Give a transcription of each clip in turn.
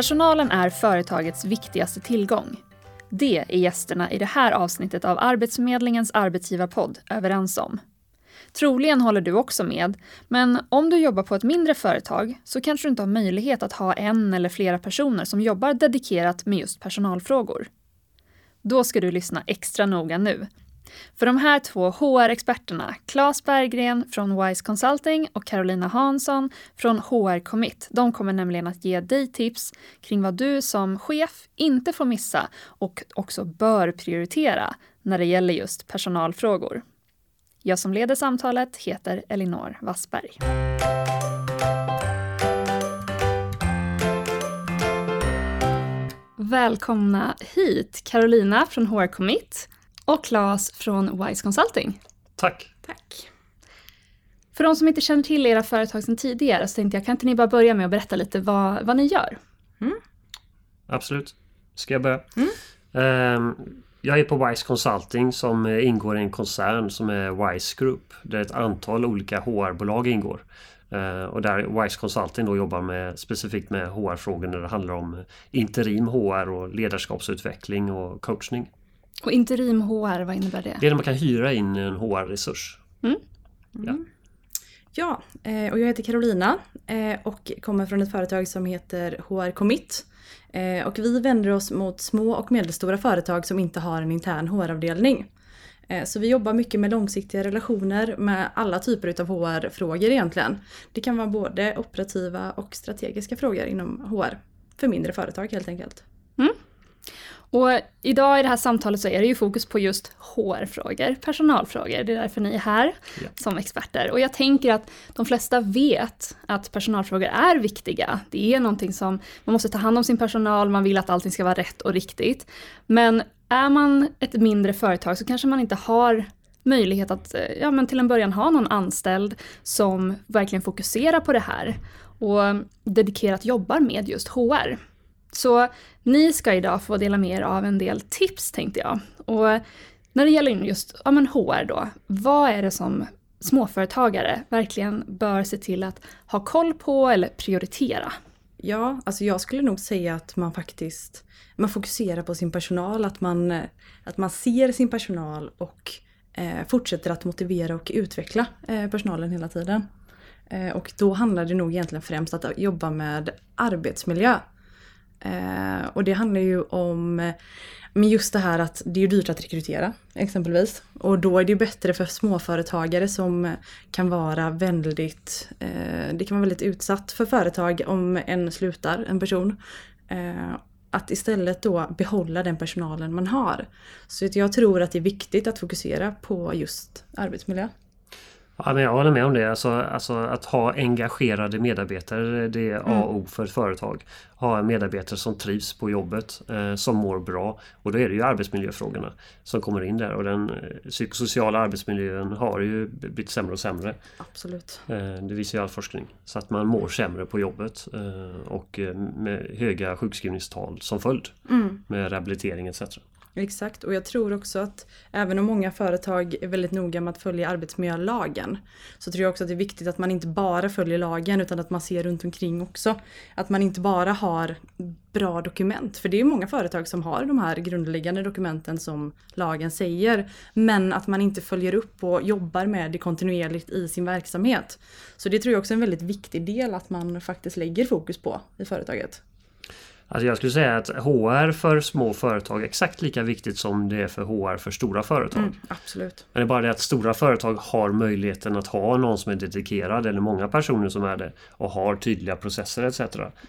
Personalen är företagets viktigaste tillgång. Det är gästerna i det här avsnittet av Arbetsförmedlingens arbetsgivarpodd överens om. Troligen håller du också med, men om du jobbar på ett mindre företag så kanske du inte har möjlighet att ha en eller flera personer som jobbar dedikerat med just personalfrågor. Då ska du lyssna extra noga nu. För de här två HR-experterna, Claes Berggren från Wise Consulting och Carolina Hansson från HR Commit, de kommer nämligen att ge dig tips kring vad du som chef inte får missa och också bör prioritera när det gäller just personalfrågor. Jag som leder samtalet heter Elinor Wassberg. Välkomna hit Carolina från HR Commit och Claes från Wise Consulting. Tack. Tack. För de som inte känner till era företag sedan tidigare så tänkte jag, kan inte ni bara börja med att berätta lite vad, vad ni gör? Mm. Absolut. Ska jag börja? Mm. Um, jag är på Wise Consulting som ingår i en koncern som är Wise Group. Där ett antal olika HR-bolag ingår. Uh, och där Wise Consulting då jobbar med, specifikt med HR-frågor när det handlar om interim HR och ledarskapsutveckling och coachning. Och interim HR, vad innebär det? Det är när man kan hyra in en HR-resurs. Mm. Mm. Ja. ja, eh, och jag heter Carolina eh, och kommer från ett företag som heter HR Commit. Eh, och vi vänder oss mot små och medelstora företag som inte har en intern HR-avdelning. Så vi jobbar mycket med långsiktiga relationer med alla typer av HR-frågor egentligen. Det kan vara både operativa och strategiska frågor inom HR. För mindre företag helt enkelt. Mm. Och idag i det här samtalet så är det ju fokus på just HR-frågor, personalfrågor. Det är därför ni är här ja. som experter. Och jag tänker att de flesta vet att personalfrågor är viktiga. Det är någonting som man måste ta hand om sin personal, man vill att allting ska vara rätt och riktigt. Men är man ett mindre företag så kanske man inte har möjlighet att ja, men till en början ha någon anställd som verkligen fokuserar på det här och dedikerat jobbar med just HR. Så ni ska idag få dela med er av en del tips tänkte jag. Och när det gäller just ja, men HR då, vad är det som småföretagare verkligen bör se till att ha koll på eller prioritera? Ja, alltså jag skulle nog säga att man faktiskt man fokuserar på sin personal, att man, att man ser sin personal och eh, fortsätter att motivera och utveckla eh, personalen hela tiden. Eh, och då handlar det nog egentligen främst att jobba med arbetsmiljö. Eh, och det handlar ju om men just det här att det är dyrt att rekrytera exempelvis. Och då är det bättre för småföretagare som kan vara väldigt, eh, det kan vara väldigt utsatt för företag om en slutar, en person. Eh, att istället då behålla den personalen man har. Så jag tror att det är viktigt att fokusera på just arbetsmiljö. Ja, men jag håller med om det. Alltså, alltså, att ha engagerade medarbetare det är A och O mm. för ett företag. Ha medarbetare som trivs på jobbet, eh, som mår bra. Och då är det ju arbetsmiljöfrågorna som kommer in där. Och den eh, psykosociala arbetsmiljön har ju blivit sämre och sämre. Absolut. Eh, det visar ju all forskning. Så att man mår sämre på jobbet eh, och eh, med höga sjukskrivningstal som följd. Mm. Med rehabilitering etc. Exakt, och jag tror också att även om många företag är väldigt noga med att följa arbetsmiljölagen så tror jag också att det är viktigt att man inte bara följer lagen utan att man ser runt omkring också. Att man inte bara har bra dokument, för det är många företag som har de här grundläggande dokumenten som lagen säger, men att man inte följer upp och jobbar med det kontinuerligt i sin verksamhet. Så det tror jag också är en väldigt viktig del att man faktiskt lägger fokus på i företaget. Alltså jag skulle säga att HR för små företag är exakt lika viktigt som det är för HR för stora företag. Mm, absolut. Men det är bara det att stora företag har möjligheten att ha någon som är dedikerad eller många personer som är det och har tydliga processer etc.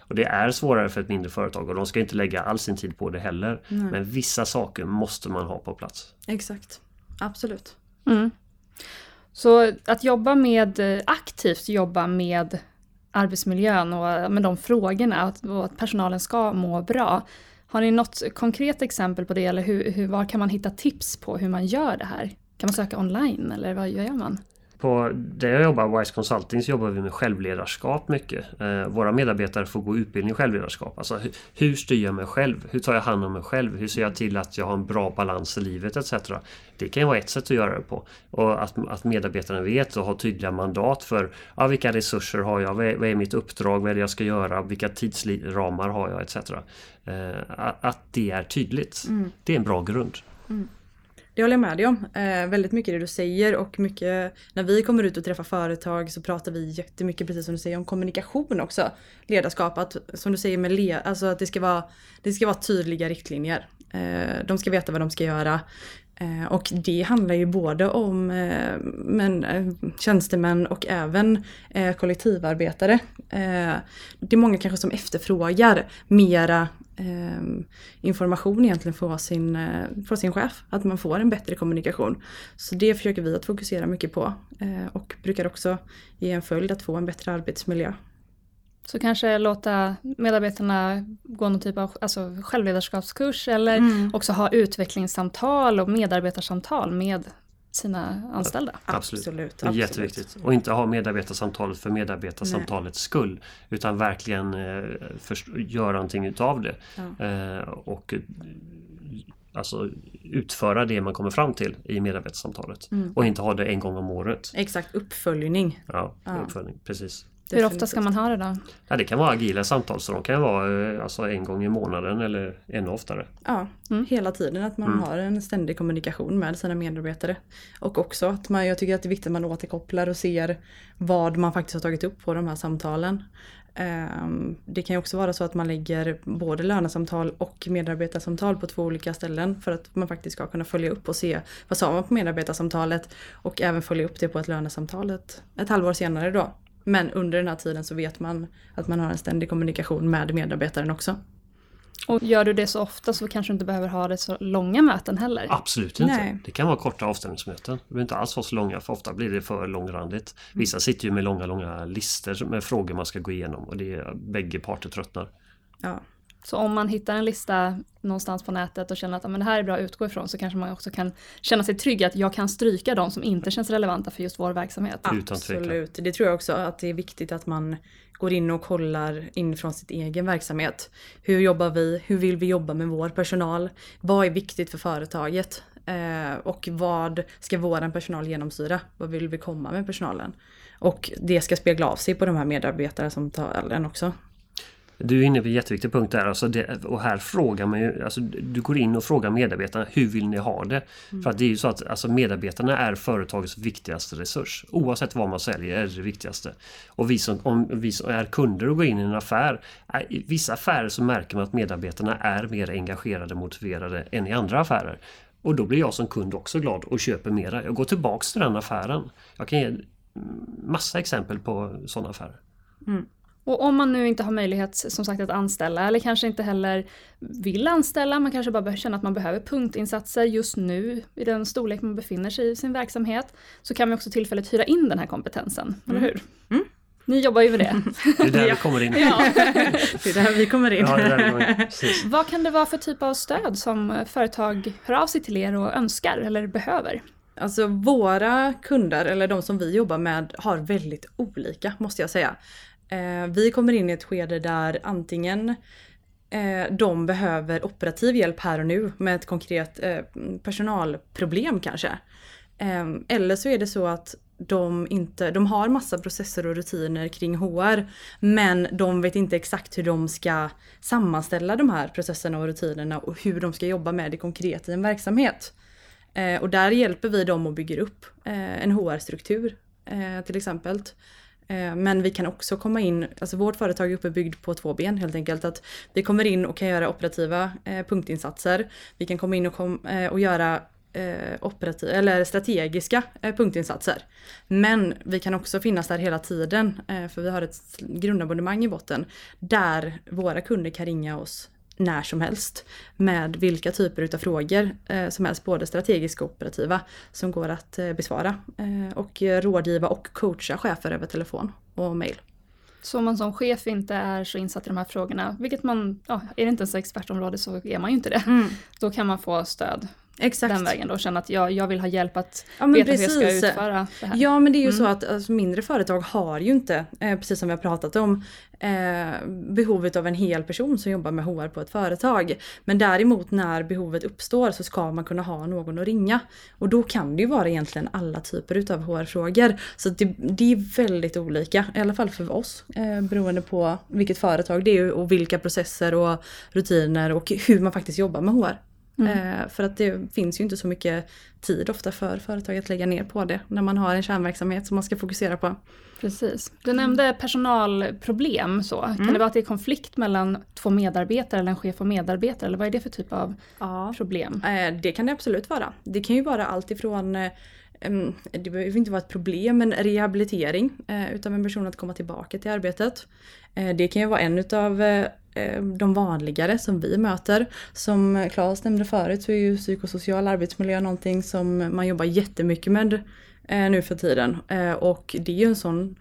Och det är svårare för ett mindre företag och de ska inte lägga all sin tid på det heller. Mm. Men vissa saker måste man ha på plats. Exakt. Absolut. Mm. Så att jobba med aktivt jobba med arbetsmiljön och med de frågorna och att personalen ska må bra. Har ni något konkret exempel på det eller hur, hur, var kan man hitta tips på hur man gör det här? Kan man söka online eller vad gör man? På där jag jobbar, Wise Consulting, så jobbar vi med självledarskap mycket. Eh, våra medarbetare får gå utbildning i självledarskap. Alltså hur, hur styr jag mig själv? Hur tar jag hand om mig själv? Hur ser jag till att jag har en bra balans i livet etc. Det kan ju vara ett sätt att göra det på. Och att, att medarbetarna vet och har tydliga mandat för ja, vilka resurser har jag? Vad är, vad är mitt uppdrag? Vad är det jag ska göra? Vilka tidsramar har jag etc. Eh, att det är tydligt. Mm. Det är en bra grund. Mm. Det håller jag med dig om. Eh, väldigt mycket det du säger och mycket när vi kommer ut och träffar företag så pratar vi jättemycket precis som du säger om kommunikation också. Ledarskap, att, som du säger med le, alltså att det ska vara, det ska vara tydliga riktlinjer. Eh, de ska veta vad de ska göra. Eh, och det handlar ju både om eh, men, eh, tjänstemän och även eh, kollektivarbetare. Eh, det är många kanske som efterfrågar mera information egentligen från sin, från sin chef. Att man får en bättre kommunikation. Så det försöker vi att fokusera mycket på. Och brukar också ge en följd att få en bättre arbetsmiljö. Så kanske låta medarbetarna gå någon typ av alltså, självledarskapskurs eller mm. också ha utvecklingssamtal och medarbetarsamtal med sina anställda. Absolut, absolut. Det är jätteviktigt. Och inte ha medarbetarsamtalet för medarbetarsamtalets Nej. skull. Utan verkligen eh, göra någonting utav det. Ja. Eh, och alltså, utföra det man kommer fram till i medarbetarsamtalet. Mm. Och inte ha det en gång om året. Exakt, uppföljning. Ja, ja. uppföljning, precis. Hur ofta ska man ha det då? Ja, det kan vara agila samtal så de kan vara eh, alltså, en gång i månaden eller ännu oftare. Ja, mm. hela tiden att man mm. har en ständig kommunikation med sina medarbetare. Och också att man, jag tycker att det är viktigt att man återkopplar och ser vad man faktiskt har tagit upp på de här samtalen. Ehm, det kan ju också vara så att man lägger både lönesamtal och medarbetarsamtal på två olika ställen för att man faktiskt ska kunna följa upp och se vad sa man på medarbetarsamtalet och även följa upp det på ett lönesamtal ett, ett halvår senare då. Men under den här tiden så vet man att man har en ständig kommunikation med medarbetaren också. Och gör du det så ofta så kanske du inte behöver ha det så långa möten heller? Absolut inte. Nej. Det kan vara korta avstämningsmöten. Det behöver inte alls vara så långa för ofta blir det för långrandigt. Vissa sitter ju med långa, långa listor med frågor man ska gå igenom och det är bägge parter tröttnar. Ja. Så om man hittar en lista någonstans på nätet och känner att men det här är bra att utgå ifrån så kanske man också kan känna sig trygg att jag kan stryka de som inte känns relevanta för just vår verksamhet. Absolut, det tror jag också att det är viktigt att man går in och kollar inifrån sitt egen verksamhet. Hur jobbar vi? Hur vill vi jobba med vår personal? Vad är viktigt för företaget? Eh, och vad ska vår personal genomsyra? Vad vill vi komma med personalen? Och det ska spegla av sig på de här medarbetare som tar den också. Du är inne på en jätteviktig punkt där. Alltså det, och här frågar man ju, alltså du går in och frågar medarbetarna hur vill ni ha det? Mm. För att det är ju så att alltså medarbetarna är företagets viktigaste resurs. Oavsett vad man säljer är det det viktigaste. Och vi som, om vi som är kunder och går in i en affär, i vissa affärer så märker man att medarbetarna är mer engagerade och motiverade än i andra affärer. Och då blir jag som kund också glad och köper mera. Jag går tillbaks till den affären. Jag kan ge massa exempel på sådana affärer. Mm. Och om man nu inte har möjlighet som sagt att anställa eller kanske inte heller vill anställa, man kanske bara känner att man behöver punktinsatser just nu i den storlek man befinner sig i sin verksamhet, så kan vi också tillfälligt hyra in den här kompetensen, mm. eller hur? Mm. Ni jobbar ju med det. Det är där vi kommer in. Ja. det är där vi kommer in. Ja, Vad kan det vara för typ av stöd som företag hör av sig till er och önskar eller behöver? Alltså våra kunder, eller de som vi jobbar med, har väldigt olika måste jag säga. Eh, vi kommer in i ett skede där antingen eh, de behöver operativ hjälp här och nu med ett konkret eh, personalproblem kanske. Ehm, eller så är det så att de, inte, de har massa processer och rutiner kring HR men de vet inte exakt hur de ska sammanställa de här processerna och rutinerna och hur de ska jobba med det konkret i en verksamhet. Eh, och där hjälper vi dem och bygger upp eh, en HR-struktur eh, till exempel. Eh, men vi kan också komma in, alltså vårt företag är uppbyggt på två ben helt enkelt. Att vi kommer in och kan göra operativa eh, punktinsatser. Vi kan komma in och, kom, eh, och göra operativa, eller strategiska punktinsatser. Men vi kan också finnas där hela tiden för vi har ett grundabonnemang i botten där våra kunder kan ringa oss när som helst med vilka typer av frågor eh, som helst, både strategiska och operativa, som går att eh, besvara. Eh, och rådgiva och coacha chefer över telefon och mail. Så om man som chef inte är så insatt i de här frågorna, vilket man, ja, är det inte ens expertområde så är man ju inte det. Mm. Då kan man få stöd Exakt. den vägen då och känna att jag, jag vill ha hjälp att Ja, veta hur jag ska precis. utföra det här. Ja men det är ju Mm. så att alltså, mindre företag har ju inte, eh, precis som vi har pratat om, eh, behovet av en hel person som jobbar med HR på ett företag. Men däremot när behovet uppstår så ska man kunna ha någon att ringa. Och då kan det ju vara egentligen alla typer utav HR-frågor. Så det, det är väldigt olika, i alla fall för oss, eh, beroende på vilket företag det är och vilka processer och rutiner och hur man faktiskt jobbar med HR. Eh, för att det finns ju inte så mycket tid ofta för företag att lägga ner på det när man har en kärnverksamhet som man ska fokusera på. Precis. Du nämnde personalproblem så. Mm. Kan det vara att det är konflikt mellan två medarbetare eller en chef och medarbetare eller vad är det för typ av Ja. problem? Eh, det kan det absolut vara. Det kan ju vara allt ifrån eh, det behöver inte vara ett problem, men rehabilitering eh, utav en person att komma tillbaka till arbetet. Det kan ju vara en utav de vanligare som vi möter. Som Claes nämnde förut så är ju psykosocial arbetsmiljö någonting som man jobbar jättemycket med eh, nu för tiden. Eh, och det är ju en sån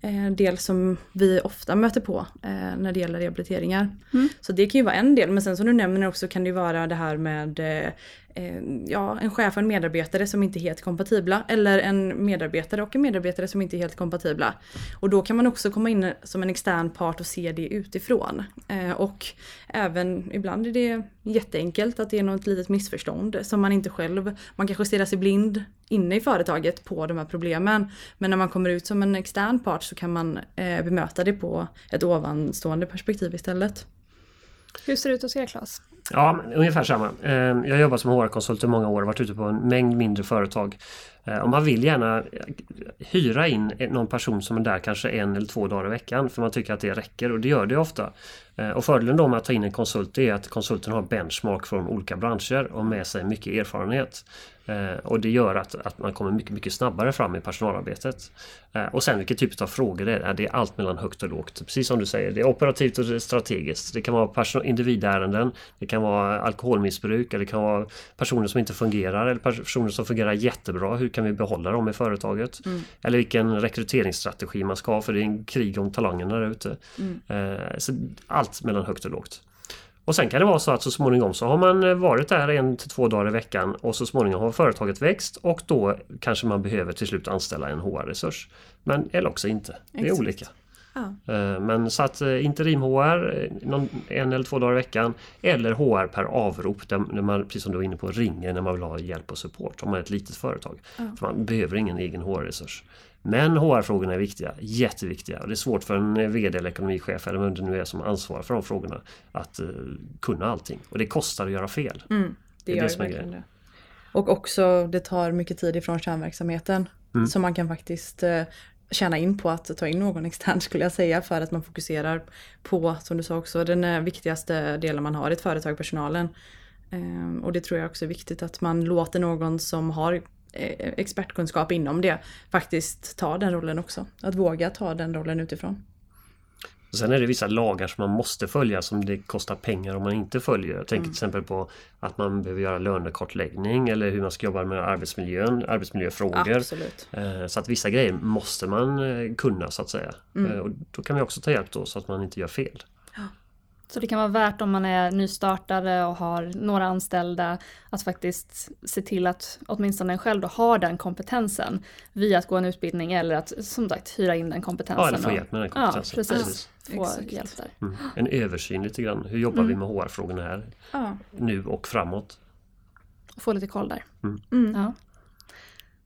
eh, del som vi ofta möter på eh, när det gäller rehabiliteringar. Mm. Så det kan ju vara en del, men sen som du nämner också kan det ju vara det här med eh, eh, Eh, ja, en chef och en medarbetare som inte är helt kompatibla. Eller en medarbetare och en medarbetare som inte är helt kompatibla. Och då kan man också komma in som en extern part och se det utifrån. Eh, och även ibland är det jätteenkelt att det är något litet missförstånd som man inte själv, man kanske stirrar sig blind inne i företaget på de här problemen. Men när man kommer ut som en extern part så kan man eh, bemöta det på ett ovanstående perspektiv istället. Hur ser det ut hos er Claes? Ja, ungefär samma. Ehm, jag har jobbat som HR-konsult i många år och varit ute på en mängd mindre företag. Eh, och man vill gärna eh, hyra in någon person som är där kanske en eller två dagar i veckan för man tycker att det räcker och det gör det ofta. Eh, och fördelen då med att ta in en konsult är att konsulten har benchmark från olika branscher och med sig mycket erfarenhet. Och det gör att, att man kommer mycket, mycket snabbare fram i personalarbetet. Och sen vilken typ av frågor det är. Det är allt mellan högt och lågt. Precis som du säger, det är operativt och det är strategiskt. Det kan vara individärenden, det kan vara alkoholmissbruk eller det kan vara personer som inte fungerar eller personer som fungerar jättebra. Hur kan vi behålla dem i företaget? Eller vilken rekryteringsstrategi man ska ha för det är en krig om talangerna där ute. Eh, Så allt mellan högt och lågt. Och sen kan det vara så att så småningom så har man varit där en till två dagar i veckan och så småningom har företaget växt och då kanske man behöver till slut anställa en HR-resurs. Men eller också inte. Det är Exakt. olika. Ja. Eh, Men så att eh, interim-HR eh, en eller två dagar i veckan eller HR per avrop där man, precis som du var inne på, ringer när man vill ha hjälp och support om man är ett litet företag. För man behöver ingen egen HR-resurs. Men HR-frågorna är viktiga, jätteviktiga det är svårt för en VD eller ekonomichef eller vem det nu är som ansvarar för de frågorna att kunna allting. Och det kostar att göra fel. Mm, Det det är det som är verkligen det. Och också det tar mycket tid ifrån kärnverksamheten. Mm. Så man kan faktiskt tjäna in på att ta in någon extern skulle jag säga för att man fokuserar på, som du sa också, den eh, viktigaste delen man har i ett företag, personalen. Ehm, och det tror jag också är viktigt att man låter någon som har eh, expertkunskap inom det faktiskt ta den rollen också. Att våga ta den rollen utifrån. Och Sen är det vissa lagar som man måste följa som det kostar pengar om man inte följer. Jag tänker till exempel på att man behöver göra lönekartläggning eller hur man ska jobba med arbetsmiljön, arbetsmiljöfrågor. Absolut. Eh, Så att vissa grejer måste man eh, kunna så att säga. Eh, Och då kan vi också ta hjälp då så att man inte gör fel. Så det kan vara värt om man är nystartare och har några anställda att faktiskt se till att åtminstone en själv då har den kompetensen via att gå en utbildning eller att som sagt hyra in den kompetensen. Ja, eller få hjälp med den Ja, kompetensen. precis. Få Exakt. hjälp där. Mm. En översyn lite grann. Hur jobbar vi med HR-frågorna här Ja. nu och framåt? Och få lite koll där. Mm. Ja.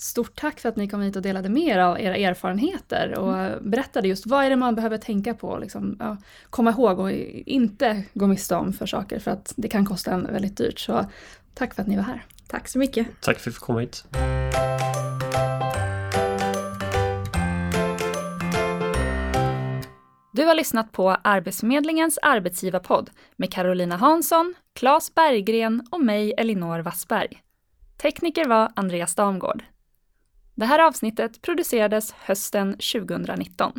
Stort tack för att ni kom hit och delade med er av era erfarenheter och berättade just vad är det man behöver tänka på, liksom, ja, komma ihåg och inte gå miste om för saker för att det kan kosta en väldigt dyrt. Så tack för att ni var här. Tack så mycket. Tack för att vi fick komma hit. Du har lyssnat på Arbetsförmedlingens arbetsgivarpodd med Carolina Hansson, Claes Berggren och mig Elinor Wassberg. Tekniker var Andreas Damgård. Det här avsnittet producerades hösten 2019.